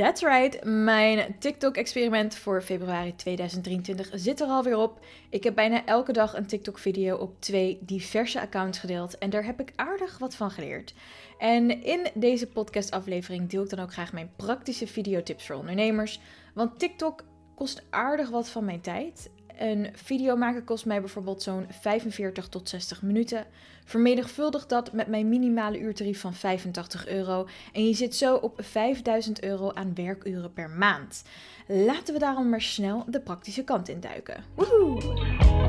That's right, mijn TikTok-experiment voor februari 2023 zit er alweer op. Ik heb bijna elke dag een TikTok-video op twee diverse accounts gedeeld en daar heb ik aardig wat van geleerd. En in deze podcast-aflevering deel ik dan ook graag mijn praktische videotips voor ondernemers, want TikTok kost aardig wat van mijn tijd een video maken kost mij bijvoorbeeld zo'n 45 tot 60 minuten. Vermenigvuldig dat met mijn minimale uurtarief van 85 euro. En je zit zo op 5000 euro aan werkuren per maand. Laten we daarom maar snel de praktische kant induiken. Woehoe!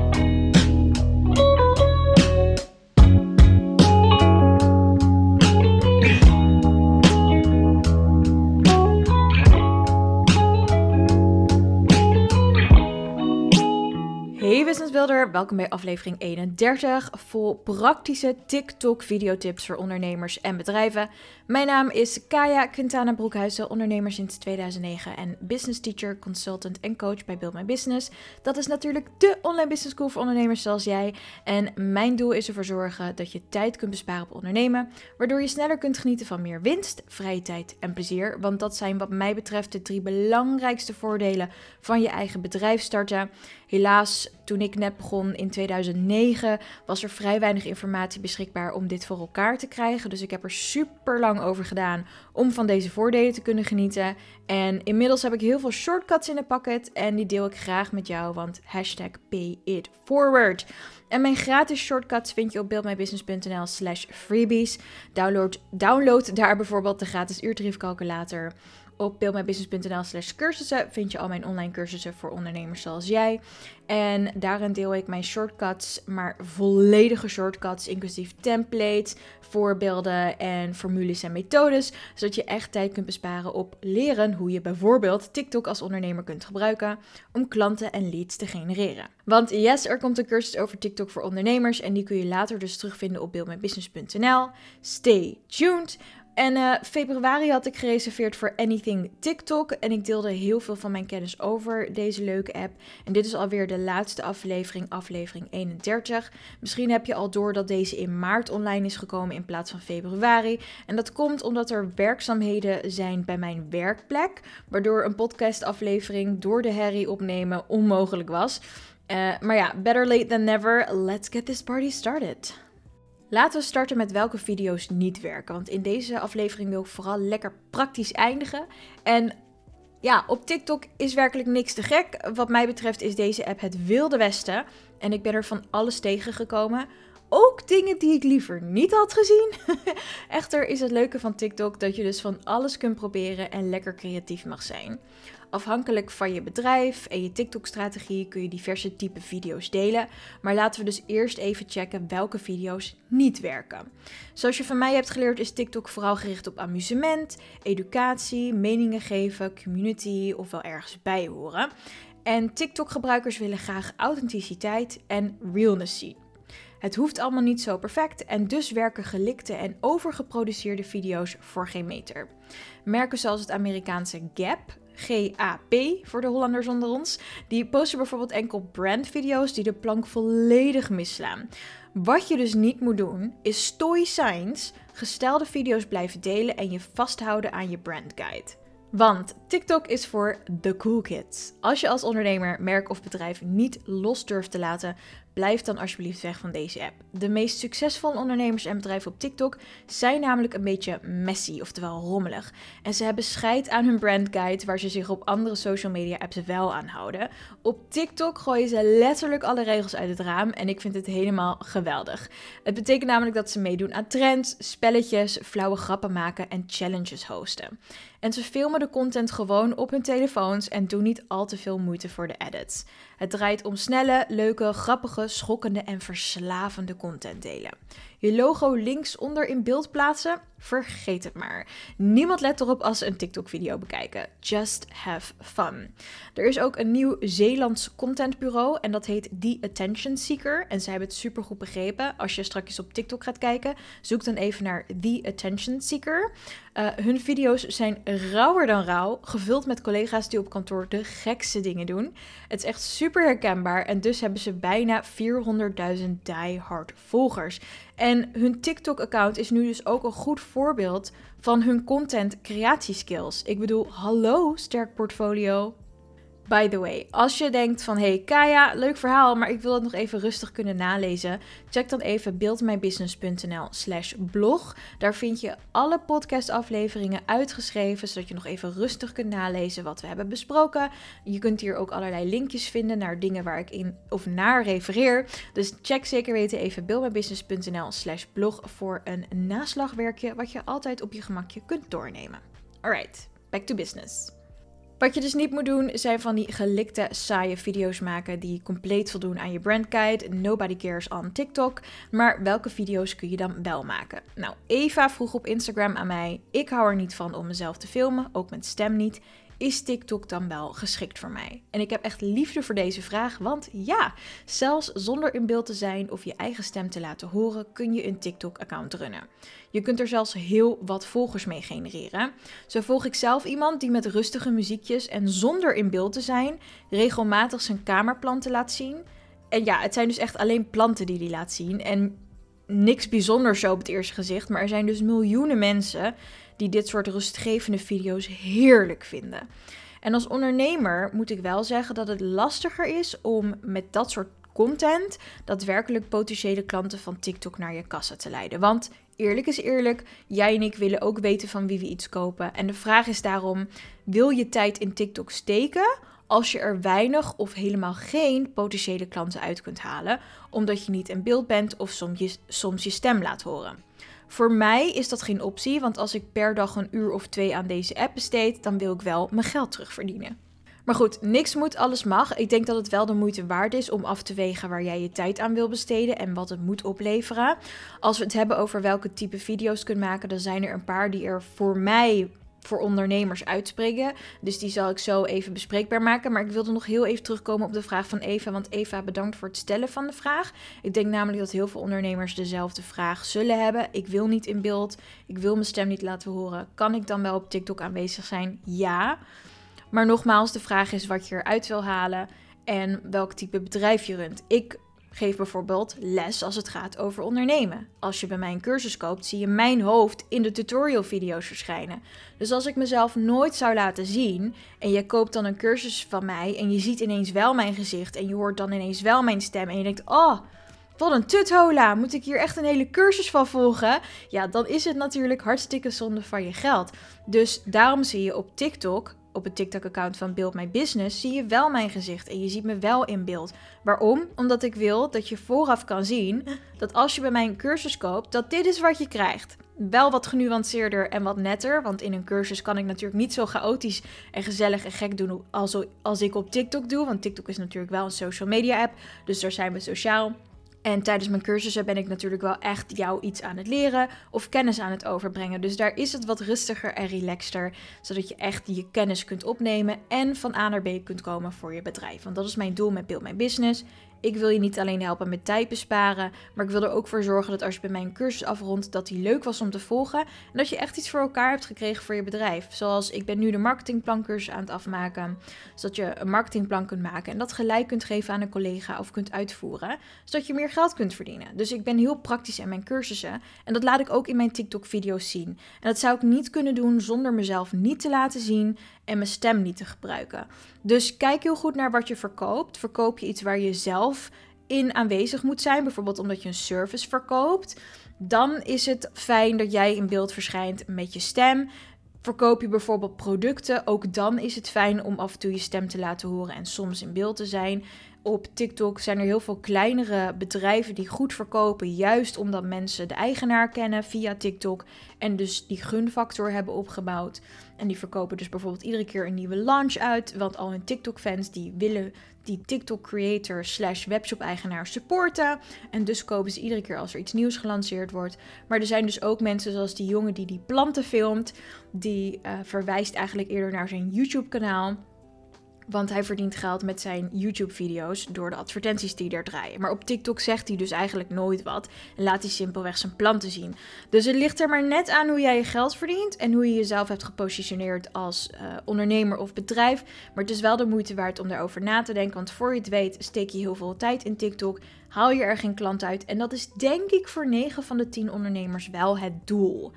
Welkom bij aflevering 31 vol praktische TikTok videotips voor ondernemers en bedrijven. Mijn naam is Kaya Quintana Broekhuizen, ondernemer sinds 2009 en business teacher, consultant en coach bij Build My Business. Dat is natuurlijk de online business school voor ondernemers zoals jij. En mijn doel is ervoor zorgen dat je tijd kunt besparen op ondernemen, waardoor je sneller kunt genieten van meer winst, vrije tijd en plezier. Want dat zijn wat mij betreft de drie belangrijkste voordelen van je eigen bedrijf starten. Helaas, toen ik net begon in 2009, was er vrij weinig informatie beschikbaar om dit voor elkaar te krijgen. Dus ik heb er super lang over gedaan om van deze voordelen te kunnen genieten. En inmiddels heb ik heel veel shortcuts in de pakket en die deel ik graag met jou, want hashtag pay it forward. En mijn gratis shortcuts vind je op buildmybusiness.nl slash freebies. Download, download daar bijvoorbeeld de gratis uurtariefcalculator op buildmybusiness.nl slash cursussen vind je al mijn online cursussen voor ondernemers zoals jij. En daarin deel ik mijn shortcuts, maar volledige shortcuts, inclusief templates, voorbeelden en formules en methodes. Zodat je echt tijd kunt besparen op leren hoe je bijvoorbeeld TikTok als ondernemer kunt gebruiken om klanten en leads te genereren. Want yes, er komt een cursus over TikTok voor ondernemers en die kun je later dus terugvinden op buildmybusiness.nl. Stay tuned! En uh, februari had ik gereserveerd voor Anything TikTok. En ik deelde heel veel van mijn kennis over deze leuke app. En dit is alweer de laatste aflevering, aflevering 31. Misschien heb je al door dat deze in maart online is gekomen in plaats van februari. En dat komt omdat er werkzaamheden zijn bij mijn werkplek. Waardoor een podcastaflevering door de herrie opnemen onmogelijk was. Uh, maar ja, better late than never. Let's get this party started. Laten we starten met welke video's niet werken. Want in deze aflevering wil ik vooral lekker praktisch eindigen. En ja, op TikTok is werkelijk niks te gek. Wat mij betreft is deze app het wilde westen. En ik ben er van alles tegengekomen. Ook dingen die ik liever niet had gezien. Echter is het leuke van TikTok dat je dus van alles kunt proberen en lekker creatief mag zijn. Afhankelijk van je bedrijf en je TikTok-strategie kun je diverse type video's delen. Maar laten we dus eerst even checken welke video's niet werken. Zoals je van mij hebt geleerd is TikTok vooral gericht op amusement, educatie, meningen geven, community of wel ergens bij horen. En TikTok-gebruikers willen graag authenticiteit en realness zien. Het hoeft allemaal niet zo perfect en dus werken gelikte en overgeproduceerde video's voor geen meter. Merken zoals het Amerikaanse Gap GAP voor de Hollanders onder ons. Die posten bijvoorbeeld enkel brandvideo's die de plank volledig misslaan. Wat je dus niet moet doen, is stoïcijns gestelde video's blijven delen en je vasthouden aan je brandguide. Want TikTok is voor de cool kids. Als je als ondernemer, merk of bedrijf niet los durft te laten Blijf dan alsjeblieft weg van deze app. De meest succesvolle ondernemers en bedrijven op TikTok zijn namelijk een beetje messy, oftewel rommelig. En ze hebben scheid aan hun brandguide, waar ze zich op andere social media apps wel aan houden. Op TikTok gooien ze letterlijk alle regels uit het raam en ik vind het helemaal geweldig. Het betekent namelijk dat ze meedoen aan trends, spelletjes, flauwe grappen maken en challenges hosten. En ze filmen de content gewoon op hun telefoons en doen niet al te veel moeite voor de edits. Het draait om snelle, leuke, grappige, schokkende en verslavende content delen. Je logo linksonder in beeld plaatsen? Vergeet het maar. Niemand let erop als ze een TikTok-video bekijken. Just have fun. Er is ook een nieuw Zeelands contentbureau en dat heet The Attention Seeker. En zij hebben het supergoed begrepen. Als je straks op TikTok gaat kijken, zoek dan even naar The Attention Seeker. Uh, hun video's zijn rauwer dan rauw, gevuld met collega's die op kantoor de gekste dingen doen. Het is echt super herkenbaar en dus hebben ze bijna 400.000 die-hard volgers. En hun TikTok-account is nu dus ook een goed voorbeeld van hun content creatieskills. Ik bedoel, hallo sterk portfolio. By the way, als je denkt van hey Kaya, leuk verhaal, maar ik wil het nog even rustig kunnen nalezen, check dan even buildmybusiness.nl slash blog. Daar vind je alle podcastafleveringen uitgeschreven, zodat je nog even rustig kunt nalezen wat we hebben besproken. Je kunt hier ook allerlei linkjes vinden naar dingen waar ik in of naar refereer. Dus check zeker weten even buildmybusiness.nl slash blog voor een naslagwerkje wat je altijd op je gemakje kunt doornemen. Alright, back to business. Wat je dus niet moet doen, zijn van die gelikte, saaie video's maken die compleet voldoen aan je brandguide. Nobody cares on TikTok. Maar welke video's kun je dan wel maken? Nou, Eva vroeg op Instagram aan mij: Ik hou er niet van om mezelf te filmen, ook met stem niet is TikTok dan wel geschikt voor mij? En ik heb echt liefde voor deze vraag, want ja, zelfs zonder in beeld te zijn of je eigen stem te laten horen, kun je een TikTok-account runnen. Je kunt er zelfs heel wat volgers mee genereren. Zo volg ik zelf iemand die met rustige muziekjes en zonder in beeld te zijn regelmatig zijn kamerplanten laat zien. En ja, het zijn dus echt alleen planten die hij laat zien. En niks bijzonders zo op het eerste gezicht. Maar er zijn dus miljoenen mensen die dit soort rustgevende video's heerlijk vinden. En als ondernemer moet ik wel zeggen dat het lastiger is om met dat soort content daadwerkelijk potentiële klanten van TikTok naar je kassa te leiden. Want eerlijk is eerlijk, jij en ik willen ook weten van wie we iets kopen. En de vraag is daarom: wil je tijd in TikTok steken? Als je er weinig of helemaal geen potentiële klanten uit kunt halen, omdat je niet in beeld bent of soms je, soms je stem laat horen. Voor mij is dat geen optie, want als ik per dag een uur of twee aan deze app besteed, dan wil ik wel mijn geld terugverdienen. Maar goed, niks moet, alles mag. Ik denk dat het wel de moeite waard is om af te wegen waar jij je tijd aan wil besteden en wat het moet opleveren. Als we het hebben over welke type video's kunt maken, dan zijn er een paar die er voor mij voor ondernemers uitspreken. Dus die zal ik zo even bespreekbaar maken. Maar ik wilde nog heel even terugkomen op de vraag van Eva. Want Eva, bedankt voor het stellen van de vraag. Ik denk namelijk dat heel veel ondernemers dezelfde vraag zullen hebben. Ik wil niet in beeld. Ik wil mijn stem niet laten horen. Kan ik dan wel op TikTok aanwezig zijn? Ja. Maar nogmaals, de vraag is wat je eruit wil halen en welk type bedrijf je runt. Ik geef bijvoorbeeld les als het gaat over ondernemen. Als je bij mij een cursus koopt, zie je mijn hoofd in de tutorial video's verschijnen. Dus als ik mezelf nooit zou laten zien en je koopt dan een cursus van mij en je ziet ineens wel mijn gezicht en je hoort dan ineens wel mijn stem en je denkt: "Oh, wat een tuthola, moet ik hier echt een hele cursus van volgen? Ja, dan is het natuurlijk hartstikke zonde van je geld. Dus daarom zie je op TikTok op het TikTok-account van Build My Business zie je wel mijn gezicht en je ziet me wel in beeld. Waarom? Omdat ik wil dat je vooraf kan zien dat als je bij mij een cursus koopt, dat dit is wat je krijgt. Wel wat genuanceerder en wat netter, want in een cursus kan ik natuurlijk niet zo chaotisch en gezellig en gek doen als, als ik op TikTok doe. Want TikTok is natuurlijk wel een social media app, dus daar zijn we sociaal. En tijdens mijn cursussen ben ik natuurlijk wel echt jou iets aan het leren of kennis aan het overbrengen. Dus daar is het wat rustiger en relaxter, zodat je echt je kennis kunt opnemen en van A naar B kunt komen voor je bedrijf. Want dat is mijn doel met Build My Business. Ik wil je niet alleen helpen met tijd besparen, maar ik wil er ook voor zorgen dat als je bij mij een cursus afrondt, dat die leuk was om te volgen en dat je echt iets voor elkaar hebt gekregen voor je bedrijf. Zoals ik ben nu de marketingplancursus aan het afmaken, zodat je een marketingplan kunt maken en dat gelijk kunt geven aan een collega of kunt uitvoeren, zodat je meer geld kunt verdienen. Dus ik ben heel praktisch in mijn cursussen en dat laat ik ook in mijn TikTok-video's zien. En dat zou ik niet kunnen doen zonder mezelf niet te laten zien en mijn stem niet te gebruiken. Dus kijk heel goed naar wat je verkoopt. Verkoop je iets waar je zelf in aanwezig moet zijn, bijvoorbeeld omdat je een service verkoopt, dan is het fijn dat jij in beeld verschijnt met je stem. Verkoop je bijvoorbeeld producten, ook dan is het fijn om af en toe je stem te laten horen en soms in beeld te zijn. Op TikTok zijn er heel veel kleinere bedrijven die goed verkopen, juist omdat mensen de eigenaar kennen via TikTok en dus die gunfactor hebben opgebouwd. En die verkopen dus bijvoorbeeld iedere keer een nieuwe launch uit, want al hun TikTok-fans die willen die TikTok-creator slash webshop-eigenaar supporten. En dus kopen ze iedere keer als er iets nieuws gelanceerd wordt. Maar er zijn dus ook mensen zoals die jongen die die planten filmt, die uh, verwijst eigenlijk eerder naar zijn YouTube-kanaal Want hij verdient geld met zijn YouTube-video's door de advertenties die er draaien. Maar op TikTok zegt hij dus eigenlijk nooit wat. En laat hij simpelweg zijn planten zien. Dus het ligt er maar net aan hoe jij je geld verdient. En hoe je jezelf hebt gepositioneerd als uh, ondernemer of bedrijf. Maar het is wel de moeite waard om daarover na te denken. Want voor je het weet, steek je heel veel tijd in TikTok. Haal je er geen klant uit. En dat is denk ik voor 9 van de 10 ondernemers wel het doel.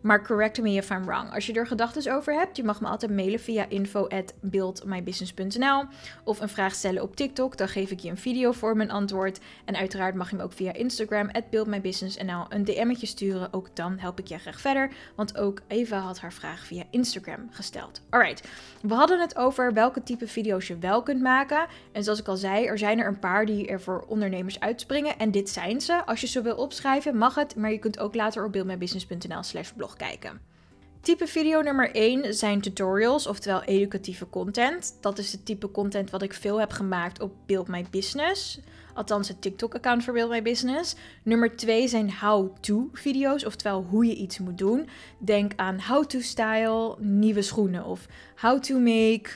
Maar correct me if I'm wrong. Als je er gedachten over hebt, je mag me altijd mailen via info@buildmybusiness.nl of een vraag stellen op TikTok. Dan geef ik je een video voor mijn antwoord. En uiteraard mag je me ook via Instagram @buildmybusiness.nl een DM'tje sturen. Ook dan help ik je graag verder, want ook Eva had haar vraag via Instagram gesteld. Alright, we hadden het over welke type video's je wel kunt maken. En zoals ik al zei, er zijn er een paar die er voor ondernemers uitspringen. En dit zijn ze. Als je ze wil opschrijven, mag het. Maar je kunt ook later op buildmybusiness.nl/blog kijken. Type video nummer 1 zijn tutorials, oftewel educatieve content. Dat is het type content wat ik veel heb gemaakt op Build My Business. Althans, het TikTok-account voor Build My Business. Nummer 2 zijn how-to video's, oftewel hoe je iets moet doen. Denk aan how-to-style, nieuwe schoenen of how to make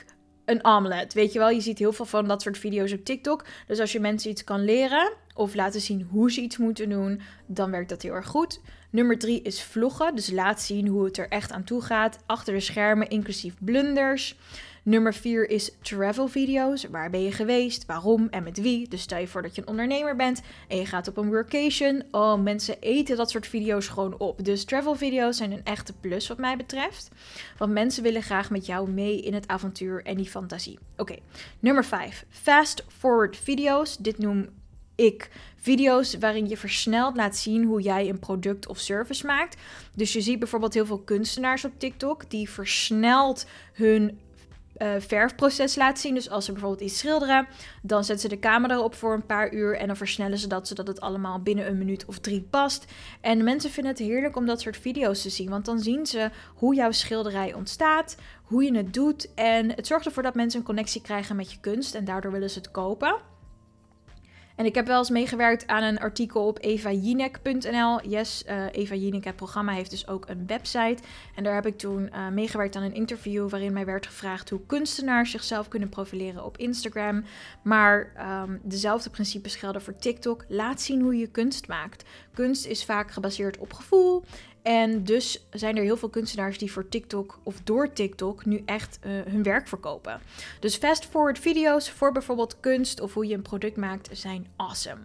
een omelet. Weet je wel, je ziet heel veel van dat soort video's op TikTok. Dus als je mensen iets kan leren of laten zien hoe ze iets moeten doen, dan werkt dat heel erg goed. Nummer drie is vloggen, dus laat zien hoe het er echt aan toe gaat, achter de schermen, inclusief blunders. Nummer 4 is travel video's. Waar ben je geweest? Waarom en met wie? Dus stel je voor dat je een ondernemer bent en je gaat op een workation. Oh, mensen eten dat soort video's gewoon op. Dus travel video's zijn een echte plus wat mij betreft. Want mensen willen graag met jou mee in het avontuur en die fantasie. Oké, nummer 5. Fast forward video's. Dit noem ik video's waarin je versneld laat zien hoe jij een product of service maakt. Dus je ziet bijvoorbeeld heel veel kunstenaars op TikTok die versneld hun uh, verfproces laten zien. Dus als ze bijvoorbeeld iets schilderen, dan zetten ze de camera erop voor een paar uur en dan versnellen ze dat zodat het allemaal binnen een minuut of drie past. En mensen vinden het heerlijk om dat soort video's te zien, want dan zien ze hoe jouw schilderij ontstaat, hoe je het doet en het zorgt ervoor dat mensen een connectie krijgen met je kunst en daardoor willen ze het kopen. En ik heb wel eens meegewerkt aan een artikel op evajinek.nl. Yes, uh, Eva Jinek, het programma, heeft dus ook een website. En daar heb ik toen uh, meegewerkt aan een interview waarin mij werd gevraagd hoe kunstenaars zichzelf kunnen profileren op Instagram. Maar um, dezelfde principes gelden voor TikTok. Laat zien hoe je kunst maakt. Kunst is vaak gebaseerd op gevoel. En dus zijn er heel veel kunstenaars die voor TikTok of door TikTok nu echt uh, hun werk verkopen. Dus fast forward video's voor bijvoorbeeld kunst of hoe je een product maakt zijn awesome.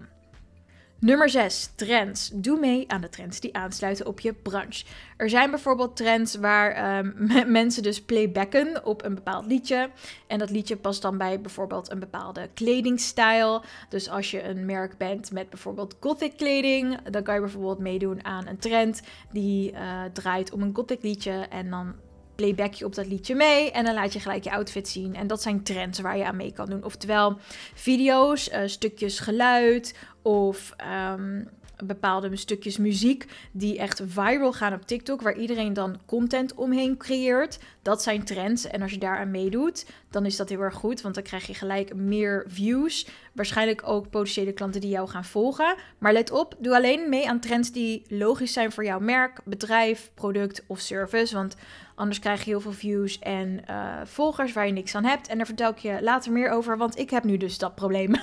Nummer 6. Trends. Doe mee aan de trends die aansluiten op je branche. Er zijn bijvoorbeeld trends waar um, mensen dus playbacken op een bepaald liedje. En dat liedje past dan bij bijvoorbeeld een bepaalde kledingstijl. Dus als je een merk bent met bijvoorbeeld gothic kleding, dan kan je bijvoorbeeld meedoen aan een trend die uh, draait om een gothic liedje. En dan playback je op dat liedje mee en dan laat je gelijk je outfit zien. En dat zijn trends waar je aan mee kan doen. Oftewel video's, uh, stukjes geluid of um, bepaalde stukjes muziek die echt viral gaan op TikTok, waar iedereen dan content omheen creëert. Dat zijn trends. En als je daaraan meedoet, dan is dat heel erg goed, want dan krijg je gelijk meer views. Waarschijnlijk ook potentiële klanten die jou gaan volgen. Maar let op, doe alleen mee aan trends die logisch zijn voor jouw merk, bedrijf, product of service. Want anders krijg je heel veel views en uh, volgers waar je niks aan hebt. En daar vertel ik je later meer over, want ik heb nu dus dat probleem.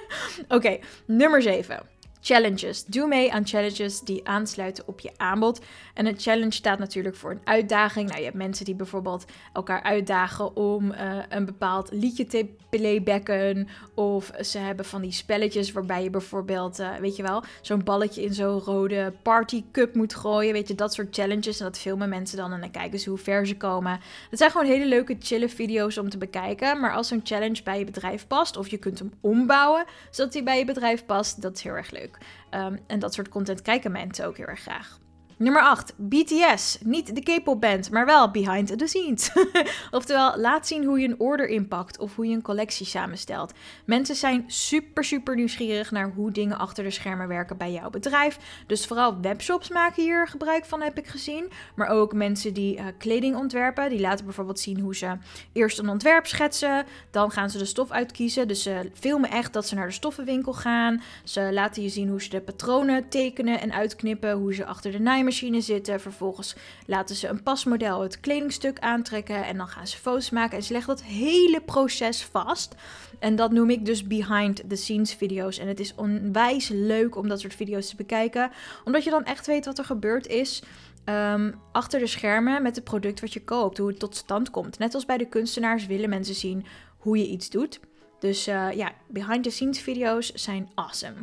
Oké, nummer 7 challenges. Doe mee aan challenges die aansluiten op je aanbod. En een challenge staat natuurlijk voor een uitdaging. Nou, je hebt mensen die bijvoorbeeld elkaar uitdagen om uh, een bepaald liedje te playbacken. Of ze hebben van die spelletjes waarbij je bijvoorbeeld, uh, weet je wel, zo'n balletje in zo'n rode party cup moet gooien. Weet je, dat soort challenges. En dat filmen mensen dan en dan kijken ze hoe ver ze komen. Het zijn gewoon hele leuke, chille video's om te bekijken. Maar als zo'n challenge bij je bedrijf past, of je kunt hem ombouwen zodat hij bij je bedrijf past, dat is heel erg leuk. Um, en dat soort content kijken mensen ook heel erg graag. Nummer 8. BTS. Niet de K-pop band, maar wel behind the scenes. Oftewel, laat zien hoe je een order inpakt of hoe je een collectie samenstelt. Mensen zijn super, super nieuwsgierig naar hoe dingen achter de schermen werken bij jouw bedrijf. Dus vooral webshops maken hier gebruik van, heb ik gezien. Maar ook mensen die uh, kleding ontwerpen. Die laten bijvoorbeeld zien hoe ze eerst een ontwerp schetsen. Dan gaan ze de stof uitkiezen. Dus ze filmen echt dat ze naar de stoffenwinkel gaan. Ze laten je zien hoe ze de patronen tekenen en uitknippen. Hoe ze achter de naaimachine zitten. Vervolgens laten ze een pasmodel het kledingstuk aantrekken. En dan gaan ze foto's maken. En ze leggen dat hele proces vast. En dat noem ik dus behind the scenes video's. En het is onwijs leuk om dat soort video's te bekijken. Omdat je dan echt weet wat er gebeurd is. Ehm, achter de schermen met het product wat je koopt, hoe het tot stand komt. Net als bij de kunstenaars willen mensen zien hoe je iets doet. Dus uh, ja, behind the scenes video's zijn awesome.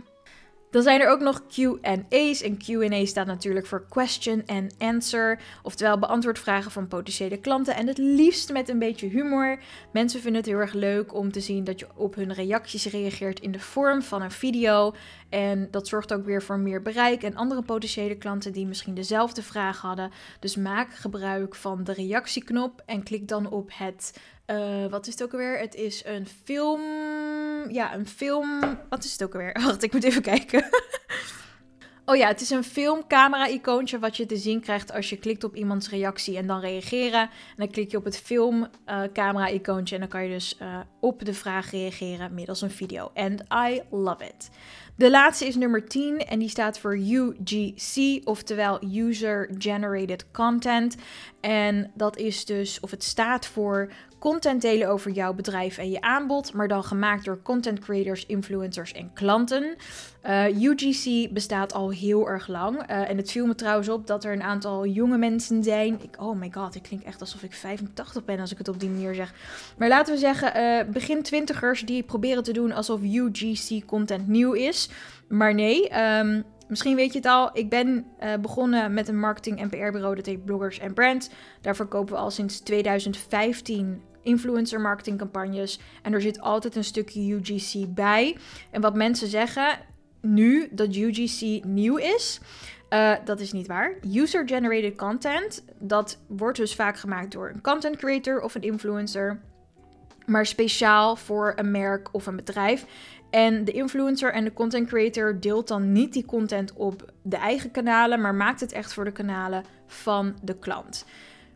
Dan zijn er ook nog QA's. En QA staat natuurlijk voor question and answer. Oftewel beantwoord vragen van potentiële klanten. En het liefst met een beetje humor. Mensen vinden het heel erg leuk om te zien dat je op hun reacties reageert in de vorm van een video. En dat zorgt ook weer voor meer bereik en andere potentiële klanten die misschien dezelfde vraag hadden. Dus maak gebruik van de reactieknop en klik dan op het. Uh, wat is het ook alweer? Het is een film. Ja, een film. Wat is het ook alweer? Wacht, ik moet even kijken. Oh ja, het is een filmcamera-icoontje wat je te zien krijgt als je klikt op iemands reactie en dan reageren. En dan klik je op het filmcamera-icoontje en dan kan je dus uh, op de vraag reageren middels een video. And I love it. De laatste is nummer 10 en die staat voor UGC, oftewel User Generated Content. En dat is dus, of het staat voor content delen over jouw bedrijf en je aanbod, maar dan gemaakt door content creators, influencers en klanten. Eh, UGC bestaat al heel erg lang. Uh, en het viel me trouwens op dat er een aantal jonge mensen zijn. Ik, oh my god, ik klink echt alsof ik 85 ben als ik het op die manier zeg. Maar laten we zeggen, uh, begin twintigers die proberen te doen alsof UGC content nieuw is. Maar nee, um, Misschien weet je het al, ik ben uh, begonnen met een marketing- en PR-bureau, dat heet Bloggers and Brands. Daar verkopen we al sinds 2015 influencer marketing campagnes. En er zit altijd een stukje UGC bij. En wat mensen zeggen nu dat UGC nieuw is. Uh, dat is niet waar. User-generated content, dat wordt dus vaak gemaakt door een content creator of een influencer. Maar speciaal voor een merk of een bedrijf. En de influencer en de content creator deelt dan niet die content op de eigen kanalen, maar maakt het echt voor de kanalen van de klant.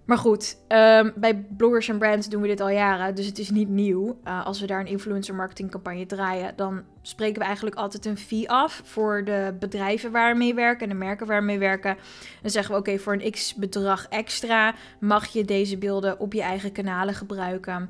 Maar goed, ehm, bij bloggers en brands doen we dit al jaren, dus het is niet nieuw. Uh, als we daar een influencer marketing campagne draaien, dan spreken we eigenlijk altijd een fee af voor de bedrijven waar we mee werken en de merken waar we mee werken. Dan zeggen we oké, voor een x bedrag extra mag je deze beelden op je eigen kanalen gebruiken.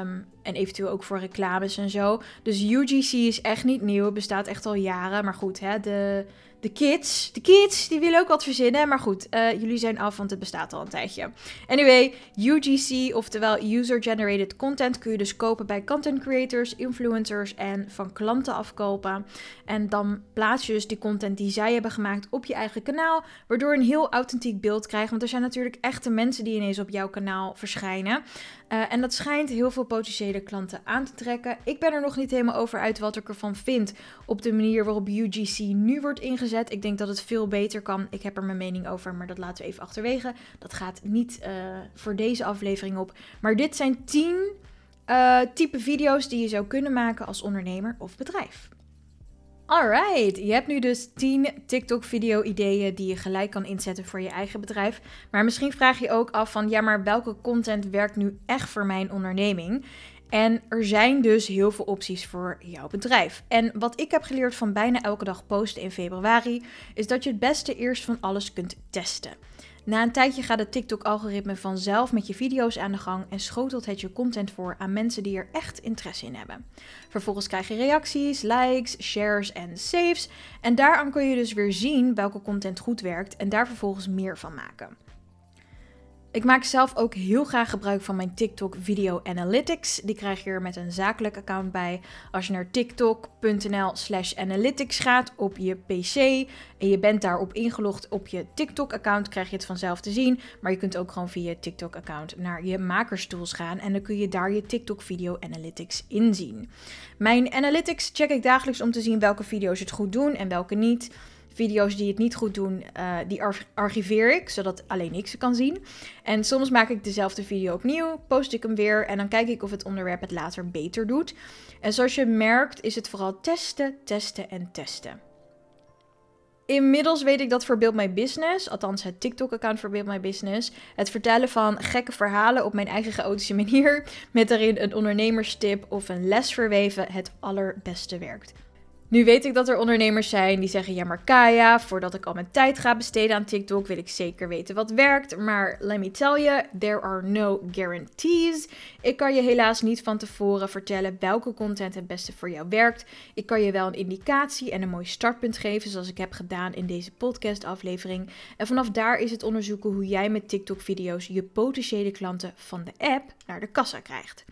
Um, en eventueel ook voor reclames en zo. Dus UGC is echt niet nieuw, het bestaat echt al jaren. Maar goed, hè, de de kids, de kids, die willen ook wat verzinnen. Maar goed, uh, jullie zijn af, want het bestaat al een tijdje. Anyway, UGC, oftewel User Generated Content, kun je dus kopen bij content creators, influencers en van klanten afkopen. En dan plaats je dus die content die zij hebben gemaakt op je eigen kanaal, waardoor je een heel authentiek beeld krijgt. Want er zijn natuurlijk echte mensen die ineens op jouw kanaal verschijnen. Uh, en dat schijnt heel veel potentiële klanten aan te trekken. Ik ben er nog niet helemaal over uit wat ik ervan vind op de manier waarop UGC nu wordt ingezet. Ik denk dat het veel beter kan. Ik heb er mijn mening over, maar dat laten we even achterwege. Dat gaat niet uh, voor deze aflevering op. Maar dit zijn 10 uh, eh, type video's die je zou kunnen maken als ondernemer of bedrijf. Alright, je hebt nu dus 10 TikTok-video-ideeën die je gelijk kan inzetten voor je eigen bedrijf. Maar misschien vraag je ook af van, ja, maar welke content werkt nu echt voor mijn onderneming? En er zijn dus heel veel opties voor jouw bedrijf. En wat ik heb geleerd van bijna elke dag posten in februari, is dat je het beste eerst van alles kunt testen. Na een tijdje gaat het TikTok-algoritme vanzelf met je video's aan de gang en schotelt het je content voor aan mensen die er echt interesse in hebben. Vervolgens krijg je reacties, likes, shares en saves. En daaraan kun je dus weer zien welke content goed werkt en daar vervolgens meer van maken. Ik maak zelf ook heel graag gebruik van mijn TikTok Video Analytics. Die krijg je er met een zakelijk account bij. Als je naar tiktok.nl/slash analytics gaat op je PC en je bent daarop ingelogd op je TikTok-account, krijg je het vanzelf te zien. Maar je kunt ook gewoon via je TikTok-account naar je makerstools gaan en dan kun je daar je TikTok Video Analytics inzien. Mijn analytics check ik dagelijks om te zien welke video's het goed doen en welke niet. Video's die het niet goed doen, uh, die archiveer ik, zodat alleen ik ze kan zien. En soms maak ik dezelfde video opnieuw, post ik hem weer en dan kijk ik of het onderwerp het later beter doet. En zoals je merkt is het vooral testen, testen en testen. Inmiddels weet ik dat voor Build My Business, althans het TikTok-account voor Build My Business, het vertellen van gekke verhalen op mijn eigen chaotische manier, met daarin een ondernemerstip of een les verweven, het allerbeste werkt. Nu weet ik dat er ondernemers zijn die zeggen: Ja, maar Kaya, voordat ik al mijn tijd ga besteden aan TikTok, wil ik zeker weten wat werkt. Maar let me tell you, there are no guarantees. Ik kan je helaas niet van tevoren vertellen welke content het beste voor jou werkt. Ik kan je wel een indicatie en een mooi startpunt geven, zoals ik heb gedaan in deze podcast-aflevering. En vanaf daar is het onderzoeken hoe jij met TikTok-video's je potentiële klanten van de app naar de kassa krijgt.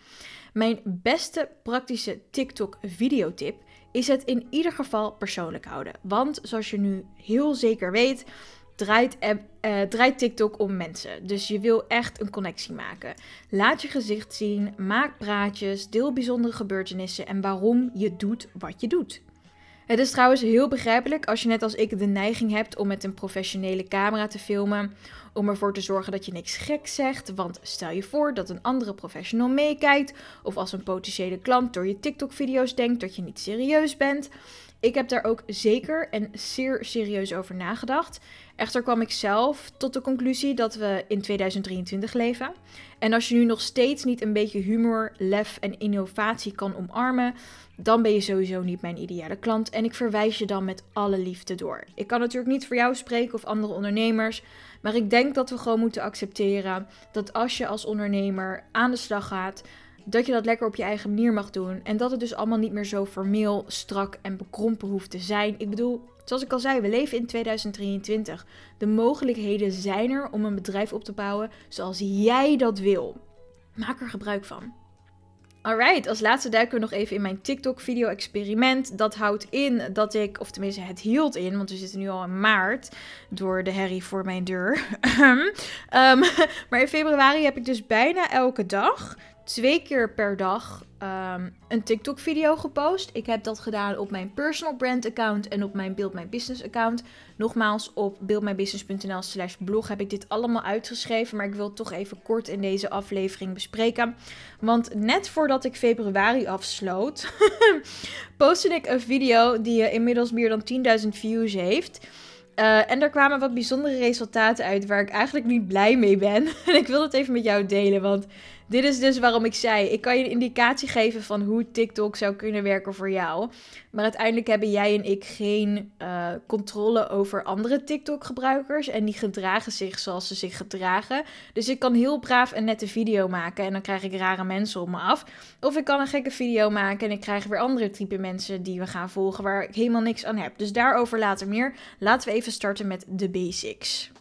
Mijn beste praktische TikTok-videotip is het in ieder geval persoonlijk houden. Want zoals je nu heel zeker weet, draait, uh, draait TikTok om mensen. Dus je wil echt een connectie maken. Laat je gezicht zien, maak praatjes, deel bijzondere gebeurtenissen en waarom je doet wat je doet. Het is trouwens heel begrijpelijk als je net als ik de neiging hebt om met een professionele camera te filmen. Om ervoor te zorgen dat je niks gek zegt. Want stel je voor dat een andere professional meekijkt. Of als een potentiële klant door je TikTok-video's denkt dat je niet serieus bent. Ik heb daar ook zeker en zeer serieus over nagedacht. Echter kwam ik zelf tot de conclusie dat we in 2023 leven. En als je nu nog steeds niet een beetje humor, lef en innovatie kan omarmen, dan ben je sowieso niet mijn ideale klant. En ik verwijs je dan met alle liefde door. Ik kan natuurlijk niet voor jou spreken of andere ondernemers. Maar ik denk dat we gewoon moeten accepteren dat als je als ondernemer aan de slag gaat, dat je dat lekker op je eigen manier mag doen. En dat het dus allemaal niet meer zo formeel, strak en bekrompen hoeft te zijn. Ik bedoel, zoals ik al zei, we leven in 2023. De mogelijkheden zijn er om een bedrijf op te bouwen zoals jij dat wil. Maak er gebruik van. Alright, als laatste duiken we nog even in mijn TikTok-video-experiment. Dat houdt in dat ik, of tenminste het hield in, want we zitten nu al in maart door de herrie voor mijn deur. um, maar in februari heb ik dus bijna elke dag twee keer per dag um, een TikTok-video gepost. Ik heb dat gedaan op mijn personal brand account en op mijn Build My Business account. Nogmaals, op buildmybusiness.nl slash blog heb ik dit allemaal uitgeschreven. Maar ik wil het toch even kort in deze aflevering bespreken. Want net voordat ik februari afsloot, postte ik een video die inmiddels meer dan 10.000 views heeft. Uh, en er kwamen wat bijzondere resultaten uit waar ik eigenlijk niet blij mee ben. en ik wil het even met jou delen, want dit is dus waarom ik zei: ik kan je een indicatie geven van hoe TikTok zou kunnen werken voor jou. Maar uiteindelijk hebben jij en ik geen uh, controle over andere TikTok-gebruikers. En die gedragen zich zoals ze zich gedragen. Dus ik kan heel braaf een nette video maken en dan krijg ik rare mensen op me af. Of ik kan een gekke video maken en ik krijg weer andere type mensen die we gaan volgen waar ik helemaal niks aan heb. Dus daarover later meer. Laten we even starten met de basics.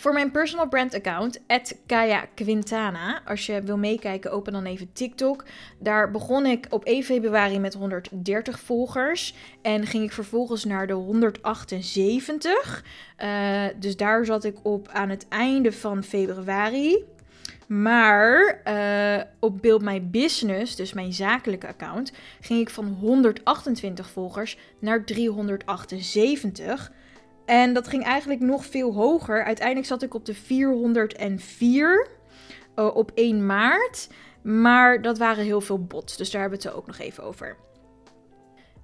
Voor mijn personal brand account, Kaya Quintana. Als je wil meekijken, open dan even TikTok. Daar begon ik op 1 februari met 130 volgers. En ging ik vervolgens naar de 178. Uh, eh, dus daar zat ik op aan het einde van februari. Maar uh, op Build My Business, dus mijn zakelijke account, ging ik van 128 volgers naar 378. En dat ging eigenlijk nog veel hoger. Uiteindelijk zat ik op de 404 uh, eh, op 1 maart. Maar dat waren heel veel bots. Dus daar hebben we het ook nog even over.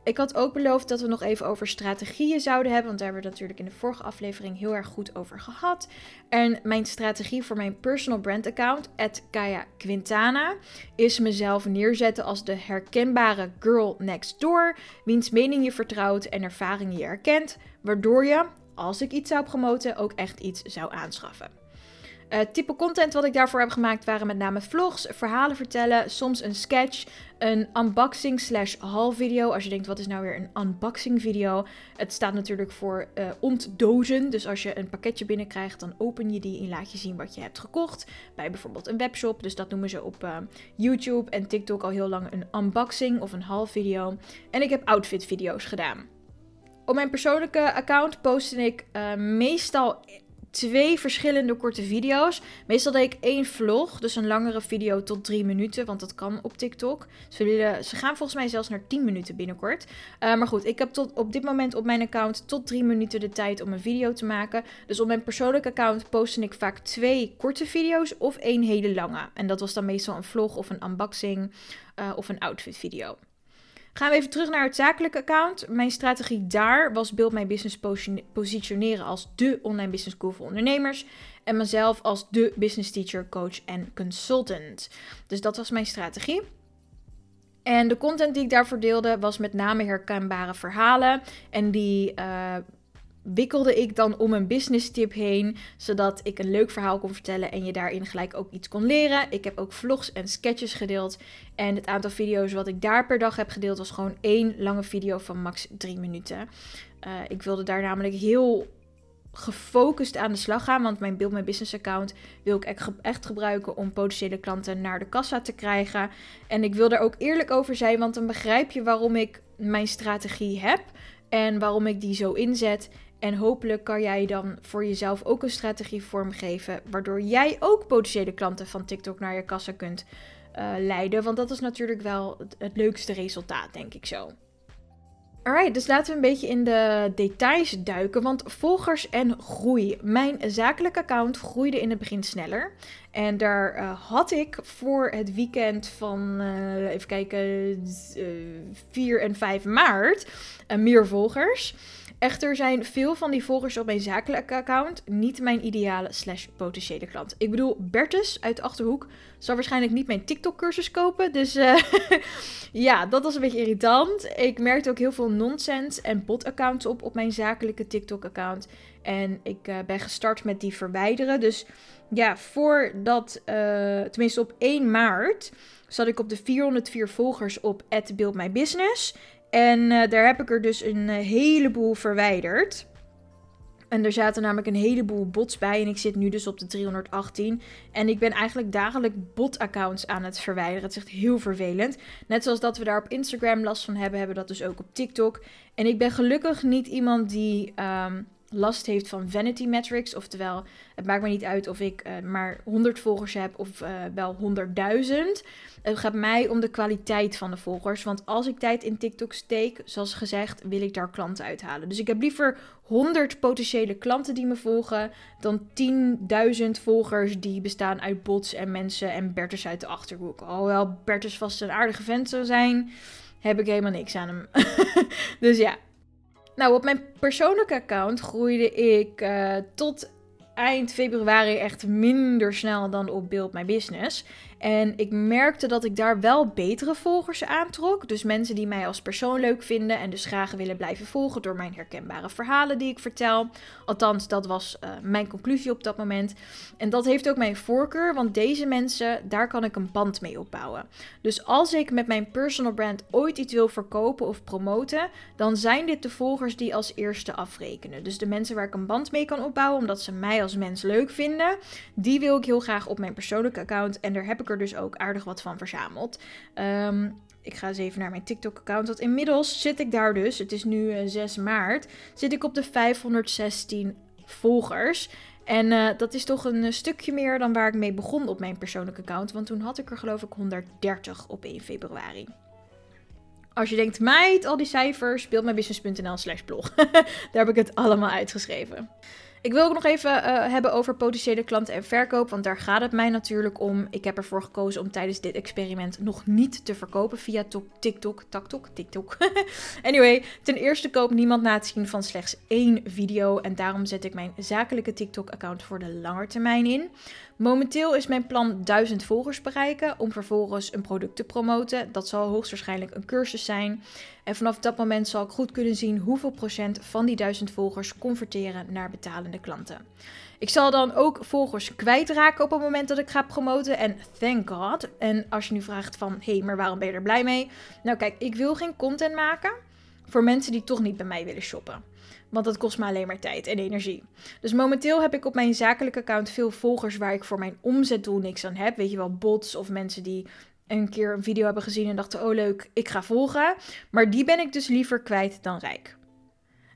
Ik had ook beloofd dat we nog even over strategieën zouden hebben. Want daar hebben we het natuurlijk in de vorige aflevering heel erg goed over gehad. En mijn strategie voor mijn personal brand account, Kaya Quintana, is mezelf neerzetten als de herkenbare girl next door. Wiens mening je vertrouwt en ervaringen je herkent. Waardoor je, als ik iets zou promoten, ook echt iets zou aanschaffen. Uh, type content wat ik daarvoor heb gemaakt waren met name vlogs, verhalen vertellen, soms een sketch, een unboxing slash haul video. Als je denkt, wat is nou weer een unboxing video? Het staat natuurlijk voor uh, ontdozen. Dus als je een pakketje binnenkrijgt, dan open je die en laat je zien wat je hebt gekocht. Bij bijvoorbeeld een webshop. Dus dat noemen ze op uh, YouTube en TikTok al heel lang een unboxing of een haul video. En ik heb outfit video's gedaan. Op mijn persoonlijke account postte ik meestal twee verschillende korte video's. Meestal deed ik één vlog, dus een langere video tot drie minuten, want dat kan op TikTok. Ze, ze gaan volgens mij zelfs naar 10 minuten binnenkort. Uh, maar goed, ik heb tot op dit moment op mijn account tot drie minuten de tijd om een video te maken. Dus op mijn persoonlijke account posten ik vaak twee korte video's of één hele lange. En dat was dan meestal een vlog of een unboxing uh, of een outfit video. Gaan we even terug naar het zakelijke account. Mijn strategie daar was Build My Business positioneren als de online business school voor ondernemers. En mezelf als de business teacher, coach en consultant. Dus dat was mijn strategie. En de content die ik daarvoor deelde was met name herkenbare verhalen. En die uh, wikkelde ik dan om een business tip heen, zodat ik een leuk verhaal kon vertellen en je daarin gelijk ook iets kon leren. Ik heb ook vlogs en sketches gedeeld. En het aantal video's wat ik daar per dag heb gedeeld was gewoon één lange video van max drie minuten. Uh, ik wilde daar namelijk heel gefocust aan de slag gaan. Want mijn Build My Business account wil ik echt gebruiken om potentiële klanten naar de kassa te krijgen. En ik wil er ook eerlijk over zijn, want dan begrijp je waarom ik mijn strategie heb en waarom ik die zo inzet. En hopelijk kan jij dan voor jezelf ook een strategie vormgeven, waardoor jij ook potentiële klanten van TikTok naar je kassa kunt uh, leiden. Want dat is natuurlijk wel het, leukste resultaat, denk ik zo. Alright, dus laten we een beetje in de details duiken. Want volgers en groei. Mijn zakelijke account groeide in het begin sneller. En daar uh, had ik voor het weekend van, uh, even kijken, uh, 4 en 5 maart meer volgers. Echter zijn veel van die volgers op mijn zakelijke account niet mijn ideale slash potentiële klant. Ik bedoel, Bertus uit de Achterhoek zal waarschijnlijk niet mijn TikTok-cursus kopen. Dus uh, ja, dat was een beetje irritant. Ik merkte ook heel veel nonsens en bot-accounts op op mijn zakelijke TikTok-account. En ik uh, ben gestart met die verwijderen. Dus ja, voordat, uh, tenminste op 1 maart, zat ik op de 404 volgers op Build My Business. En uh, daar heb ik er dus een uh, heleboel verwijderd. En er zaten namelijk een heleboel bots bij. En ik zit nu dus op de 318. En ik ben eigenlijk dagelijks bot-accounts aan het verwijderen. Het is echt heel vervelend. Net zoals dat we daar op Instagram last van hebben, hebben we dat dus ook op TikTok. En ik ben gelukkig niet iemand die um, last heeft van vanity metrics. Oftewel, het maakt me niet uit of ik uh, maar 100 volgers heb of uh, wel 100.000. Het gaat mij om de kwaliteit van de volgers. Want als ik tijd in TikTok steek, zoals gezegd, wil ik daar klanten uithalen. Dus ik heb liever 100 potentiële klanten die me volgen dan 10.000 volgers die bestaan uit bots en mensen en Bertus uit de achterhoek. Alhoewel Bertus vast een aardige vent zou zijn, heb ik helemaal niks aan hem. dus ja, nou, op mijn persoonlijke account groeide ik uh, tot eind februari echt minder snel dan op Build My Business. En ik merkte dat ik daar wel betere volgers aantrok. Dus mensen die mij als persoon leuk vinden en dus graag willen blijven volgen door mijn herkenbare verhalen die ik vertel. Althans, dat was uh, mijn conclusie op dat moment. En dat heeft ook mijn voorkeur, want deze mensen, daar kan ik een band mee opbouwen. Dus als ik met mijn personal brand ooit iets wil verkopen of promoten, dan zijn dit de volgers die als eerste afrekenen. Dus de mensen waar ik een band mee kan opbouwen, omdat ze mij als mens leuk vinden, die wil ik heel graag op mijn persoonlijke account. En daar heb ik er dus ook aardig wat van verzameld. Um, ik ga eens even naar mijn TikTok-account. Want inmiddels zit ik daar dus, het is nu uh, eh, 6 maart, zit ik op de 516 volgers. En uh, dat is toch een stukje meer dan waar ik mee begon op mijn persoonlijke account. Want toen had ik er geloof ik 130 op 1 februari. Als je denkt, meid, al die cijfers, beeldmijbusiness.nl slash blog. Daar heb ik het allemaal uitgeschreven. Ik wil ook nog even uh, hebben over potentiële klanten en verkoop, want daar gaat het mij natuurlijk om. Ik heb ervoor gekozen om tijdens dit experiment nog niet te verkopen via TikTok, TikTok, TikTok. anyway, ten eerste koopt niemand na het zien van slechts één video en daarom zet ik mijn zakelijke TikTok-account voor de lange termijn in. Momenteel is mijn plan 1000 volgers bereiken om vervolgens een product te promoten. Dat zal hoogstwaarschijnlijk een cursus zijn. En vanaf dat moment zal ik goed kunnen zien hoeveel procent van die 1000 volgers converteren naar betalende klanten. Ik zal dan ook volgers kwijtraken op het moment dat ik ga promoten. En thank god. En als je nu vraagt van, hé, hey, maar waarom ben je er blij mee? Nou kijk, ik wil geen content maken voor mensen die toch niet bij mij willen shoppen. Want dat kost me alleen maar tijd en energie. Dus momenteel heb ik op mijn zakelijke account veel volgers waar ik voor mijn omzetdoel niks aan heb. Weet je wel, bots of mensen die een keer een video hebben gezien en dachten: oh leuk, ik ga volgen. Maar die ben ik dus liever kwijt dan rijk.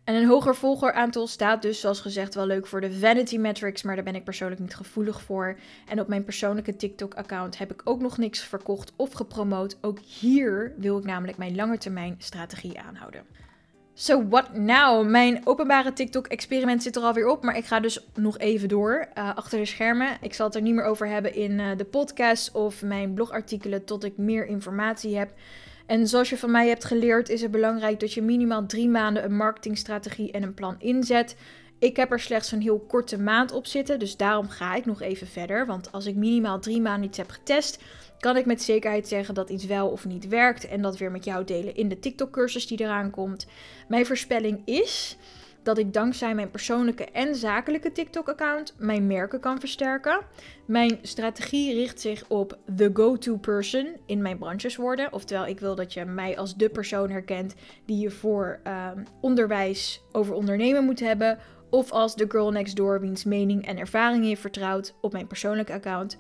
En een hoger volgeraantal staat dus, zoals gezegd, wel leuk voor de vanity metrics, maar daar ben ik persoonlijk niet gevoelig voor. En op mijn persoonlijke TikTok-account heb ik ook nog niks verkocht of gepromoot. Ook hier wil ik namelijk mijn langetermijn strategie aanhouden. So what now? Mijn openbare TikTok-experiment zit er alweer op, maar ik ga dus nog even door uh, achter de schermen. Ik zal het er niet meer over hebben in uh, de podcast of mijn blogartikelen tot ik meer informatie heb. En zoals je van mij hebt geleerd, is het belangrijk dat je minimaal drie maanden een marketingstrategie en een plan inzet. Ik heb er slechts een heel korte maand op zitten, dus daarom ga ik nog even verder. Want als ik minimaal drie maanden iets heb getest, kan ik met zekerheid zeggen dat iets wel of niet werkt. En dat weer met jou delen in de TikTok-cursus die eraan komt. Mijn voorspelling is dat ik dankzij mijn persoonlijke en zakelijke TikTok-account mijn merken kan versterken. Mijn strategie richt zich op the go-to person in mijn branches worden. Oftewel, ik wil dat je mij als de persoon herkent die je voor ehm, onderwijs over ondernemen moet hebben. Of als de girl next door wiens mening en ervaring je vertrouwt op mijn persoonlijke account.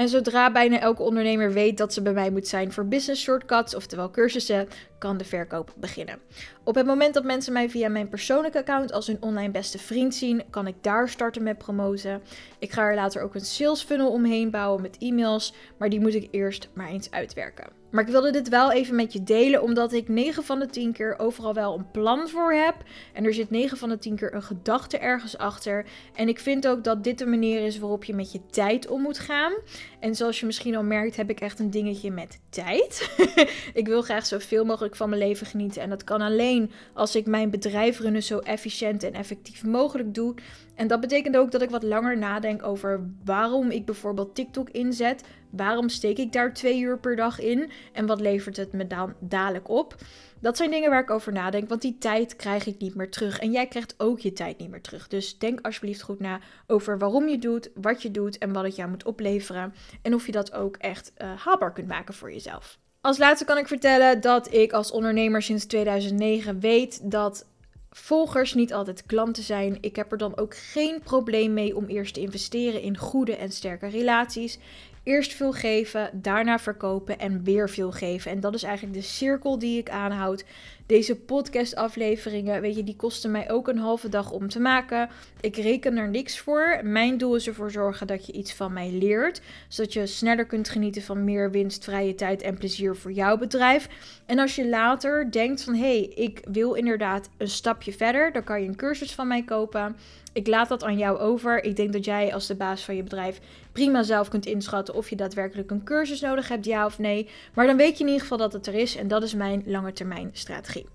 En zodra bijna elke ondernemer weet dat ze bij mij moet zijn voor business shortcuts, oftewel cursussen, kan de verkoop beginnen. Op het moment dat mensen mij via mijn persoonlijke account als hun online beste vriend zien, kan ik daar starten met promoten. Ik ga er later ook een sales funnel omheen bouwen met e-mails, maar die moet ik eerst maar eens uitwerken. Maar ik wilde dit wel even met je delen, omdat ik 9 van de 10 keer overal wel een plan voor heb. En er zit 9 van de 10 keer een gedachte ergens achter. En ik vind ook dat dit de manier is waarop je met je tijd om moet gaan. En zoals je misschien al merkt, heb ik echt een dingetje met tijd. ik wil graag zoveel mogelijk van mijn leven genieten. En dat kan alleen als ik mijn bedrijf runnen zo efficiënt en effectief mogelijk doe. En dat betekent ook dat ik wat langer nadenk over waarom ik bijvoorbeeld TikTok inzet. Waarom steek ik daar twee uur per dag in? En wat levert het me dan dadelijk op? Dat zijn dingen waar ik over nadenk, want die tijd krijg ik niet meer terug. En jij krijgt ook je tijd niet meer terug. Dus denk alsjeblieft goed na over waarom je doet, wat je doet en wat het jou moet opleveren. En of je dat ook echt uh, haalbaar kunt maken voor jezelf. Als laatste kan ik vertellen dat ik als ondernemer sinds 2009 weet dat volgers niet altijd klanten zijn. Ik heb er dan ook geen probleem mee om eerst te investeren in goede en sterke relaties. Eerst veel geven, daarna verkopen en weer veel geven. En dat is eigenlijk de cirkel die ik aanhoud. Deze podcastafleveringen, weet je, die kosten mij ook een halve dag om te maken. Ik reken er niks voor. Mijn doel is ervoor zorgen dat je iets van mij leert. Zodat je sneller kunt genieten van meer winst, vrije tijd en plezier voor jouw bedrijf. En als je later denkt van, hé, hey, ik wil inderdaad een stapje verder. Dan kan je een cursus van mij kopen. Ik laat dat aan jou over. Ik denk dat jij als de baas van je bedrijf prima zelf kunt inschatten of je daadwerkelijk een cursus nodig hebt, ja of nee. Maar dan weet je in ieder geval dat het er is en dat is mijn lange termijn strategie.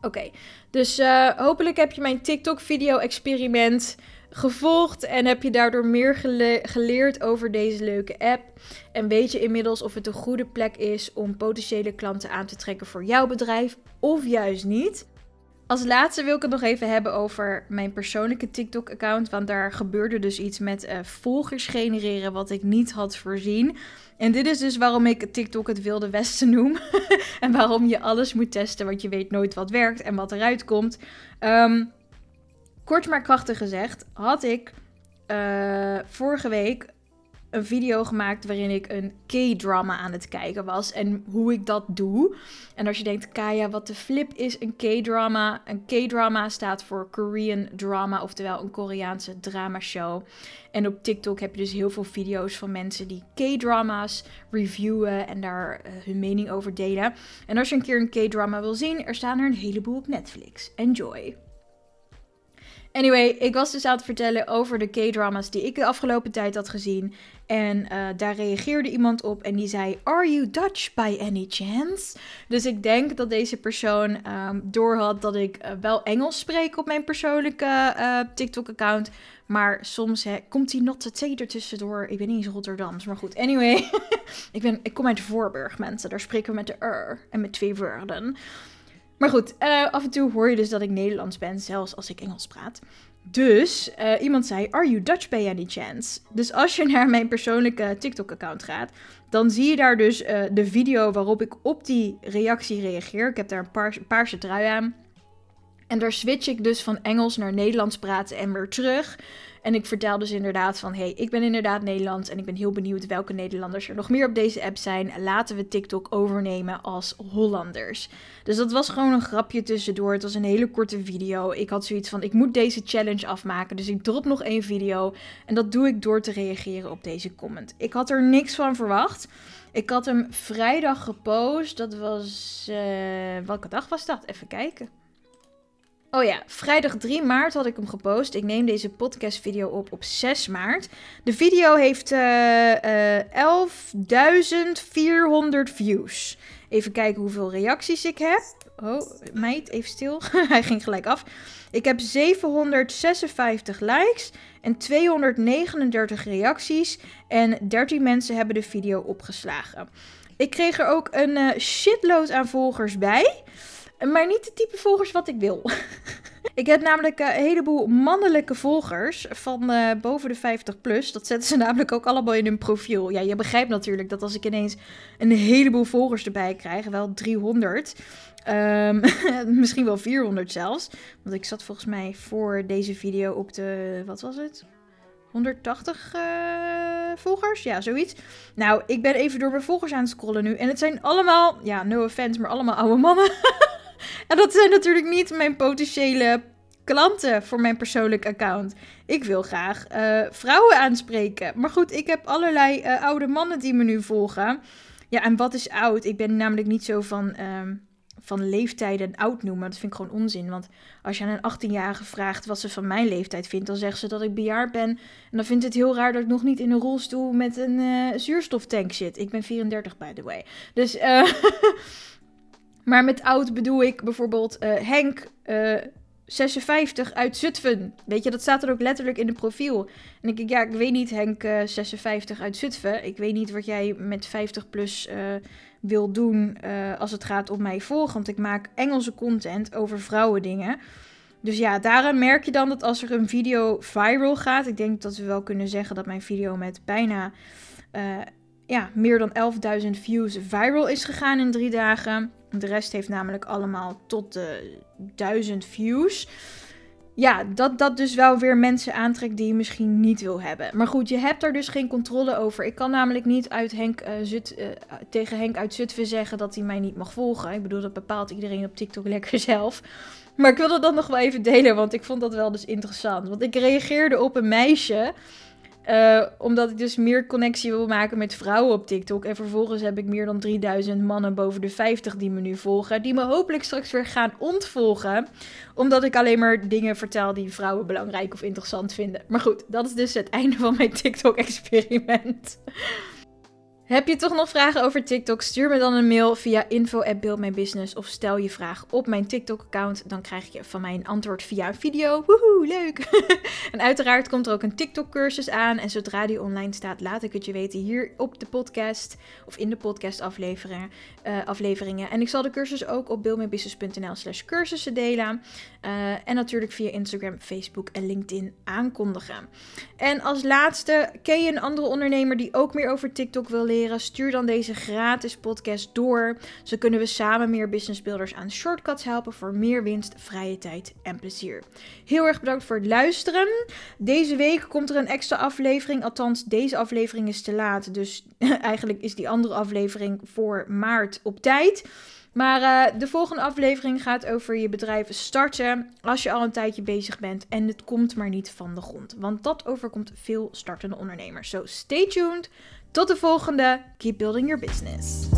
Oké, dus uh, hopelijk heb je mijn TikTok-video-experiment gevolgd en heb je daardoor meer geleerd over deze leuke app. En weet je inmiddels of het een goede plek is om potentiële klanten aan te trekken voor jouw bedrijf of juist niet. Als laatste wil ik het nog even hebben over mijn persoonlijke TikTok-account. Want daar gebeurde dus iets met uh, volgers genereren wat ik niet had voorzien. En dit is dus waarom ik TikTok het Wilde Westen noem. en waarom je alles moet testen, want je weet nooit wat werkt en wat eruit komt. Ehm, kort maar krachtig gezegd, had ik uh, vorige week een video gemaakt waarin ik een K-drama aan het kijken was en hoe ik dat doe. En als je denkt, Kaya, wat de flip is een K-drama? Een K-drama staat voor Korean drama, oftewel een Koreaanse dramashow. En op TikTok heb je dus heel veel video's van mensen die K-drama's reviewen en daar uh, hun mening over delen. En als je een keer een K-drama wil zien, er staan er een heleboel op Netflix. Enjoy! Anyway, ik was dus aan het vertellen over de K-drama's die ik de afgelopen tijd had gezien. En uh, daar reageerde iemand op en die zei: Are you Dutch by any chance? Dus ik denk dat deze persoon um, doorhad dat ik uh, wel Engels spreek op mijn persoonlijke uh, TikTok-account. Maar soms komt die not te er tussendoor. Ik ben niet eens Rotterdams, maar goed. Anyway, ik, ben, ik kom uit Voorburg, mensen. Daar spreken we met de R en met twee woorden. Maar goed, uh, af en toe hoor je dus dat ik Nederlands ben, zelfs als ik Engels praat. Dus uh, iemand zei: Are you Dutch by any chance? Dus als je naar mijn persoonlijke TikTok-account gaat, dan zie je daar dus uh, de video waarop ik op die reactie reageer. Ik heb daar een paars, paarse trui aan. En daar switch ik dus van Engels naar Nederlands praten en weer terug. En ik vertel dus inderdaad van, hey, ik ben inderdaad Nederlands en ik ben heel benieuwd welke Nederlanders er nog meer op deze app zijn. Laten we TikTok overnemen als Hollanders. Dus dat was gewoon een grapje tussendoor. Het was een hele korte video. Ik had zoiets van, ik moet deze challenge afmaken, dus ik drop nog één video. En dat doe ik door te reageren op deze comment. Ik had er niks van verwacht. Ik had hem vrijdag gepost. Dat was, uh, welke dag was dat? Even kijken. Oh ja, vrijdag 3 maart had ik hem gepost. Ik neem deze podcast video op op 6 maart. De video heeft uh, uh, 11.400 views. Even kijken hoeveel reacties ik heb. Oh, meid, even stil. Hij ging gelijk af. Ik heb 756 likes en 239 reacties. En 13 mensen hebben de video opgeslagen. Ik kreeg er ook een uh, shitload aan volgers bij. Maar niet de type volgers wat ik wil. ik heb namelijk een heleboel mannelijke volgers van uh, boven de 50 plus. Dat zetten ze namelijk ook allemaal in hun profiel. Ja, je begrijpt natuurlijk dat als ik ineens een heleboel volgers erbij krijg, wel 300, Um, misschien wel 400 zelfs. Want ik zat volgens mij voor deze video op de, wat was het? 180 uh, eh, volgers? Ja, zoiets. Nou, ik ben even door mijn volgers aan het scrollen nu. En het zijn allemaal, ja, no offense, maar allemaal oude mannen. en dat zijn natuurlijk niet mijn potentiële klanten voor mijn persoonlijk account. Ik wil graag uh, vrouwen aanspreken. Maar goed, ik heb allerlei uh, oude mannen die me nu volgen. Ja, en wat is oud? Ik ben namelijk niet zo van... Um, van leeftijden oud noemen. Dat vind ik gewoon onzin. Want als je aan een 18-jarige vraagt wat ze van mijn leeftijd vindt, dan zegt ze dat ik bejaard ben. En dan vindt het heel raar dat ik nog niet in een rolstoel met een uh, zuurstoftank zit. Ik ben 34, by the way. Dus, maar met oud bedoel ik bijvoorbeeld uh, Henk. 56 uit Zutphen. Weet je, dat staat er ook letterlijk in de profiel. En ik ja, ik weet niet, Henk, 56 uit Zutphen. Ik weet niet wat jij met 50 plus wil doen als het gaat om mij volgen. Want ik maak Engelse content over vrouwendingen. Dus ja, daaraan merk je dan dat als er een video viral gaat. Ik denk dat we wel kunnen zeggen dat mijn video met bijna ja, meer dan 11.000 views viral is gegaan in drie dagen. De rest heeft namelijk allemaal tot de 1000 views ja, dat dat dus wel weer mensen aantrekt die je misschien niet wil hebben. Maar goed, je hebt daar dus geen controle over. Ik kan namelijk niet uit Henk, Zut, uh, tegen Henk uit Zutphen zeggen dat hij mij niet mag volgen. Ik bedoel, dat bepaalt iedereen op TikTok lekker zelf. Maar ik wilde dat nog wel even delen, want ik vond dat wel dus interessant. Want ik reageerde op een meisje uh, omdat ik dus meer connectie wil maken met vrouwen op TikTok. En vervolgens heb ik meer dan 3000 mannen boven de 50 die me nu volgen. Die me hopelijk straks weer gaan ontvolgen. Omdat ik alleen maar dingen vertel die vrouwen belangrijk of interessant vinden. Maar goed, dat is dus het einde van mijn TikTok-experiment. Heb je toch nog vragen over TikTok? Stuur me dan een mail via info@buildmybusiness of stel je vraag op mijn TikTok-account. Dan krijg je van mij een antwoord via een video. Woehoe, leuk! en uiteraard komt er ook een TikTok-cursus aan. En zodra die online staat, laat ik het je weten hier op de podcast of in de podcast-afleveringen. Afleveringen. En ik zal de cursus ook op buildmybusiness.nl/slash cursussen delen. Uh, en natuurlijk via Instagram, Facebook en LinkedIn aankondigen. En als laatste, ken je een andere ondernemer die ook meer over TikTok wil leren? Stuur dan deze gratis podcast door. Zo kunnen we samen meer businessbuilders aan shortcuts helpen voor meer winst, vrije tijd en plezier. Heel erg bedankt voor het luisteren. Deze week komt er een extra aflevering. Althans, deze aflevering is te laat. Dus eigenlijk is die andere aflevering voor maart op tijd. Maar uh, de volgende aflevering gaat over je bedrijf starten als je al een tijdje bezig bent en het komt maar niet van de grond. Want dat overkomt veel startende ondernemers. So stay tuned. Tot de volgende. Keep building your business.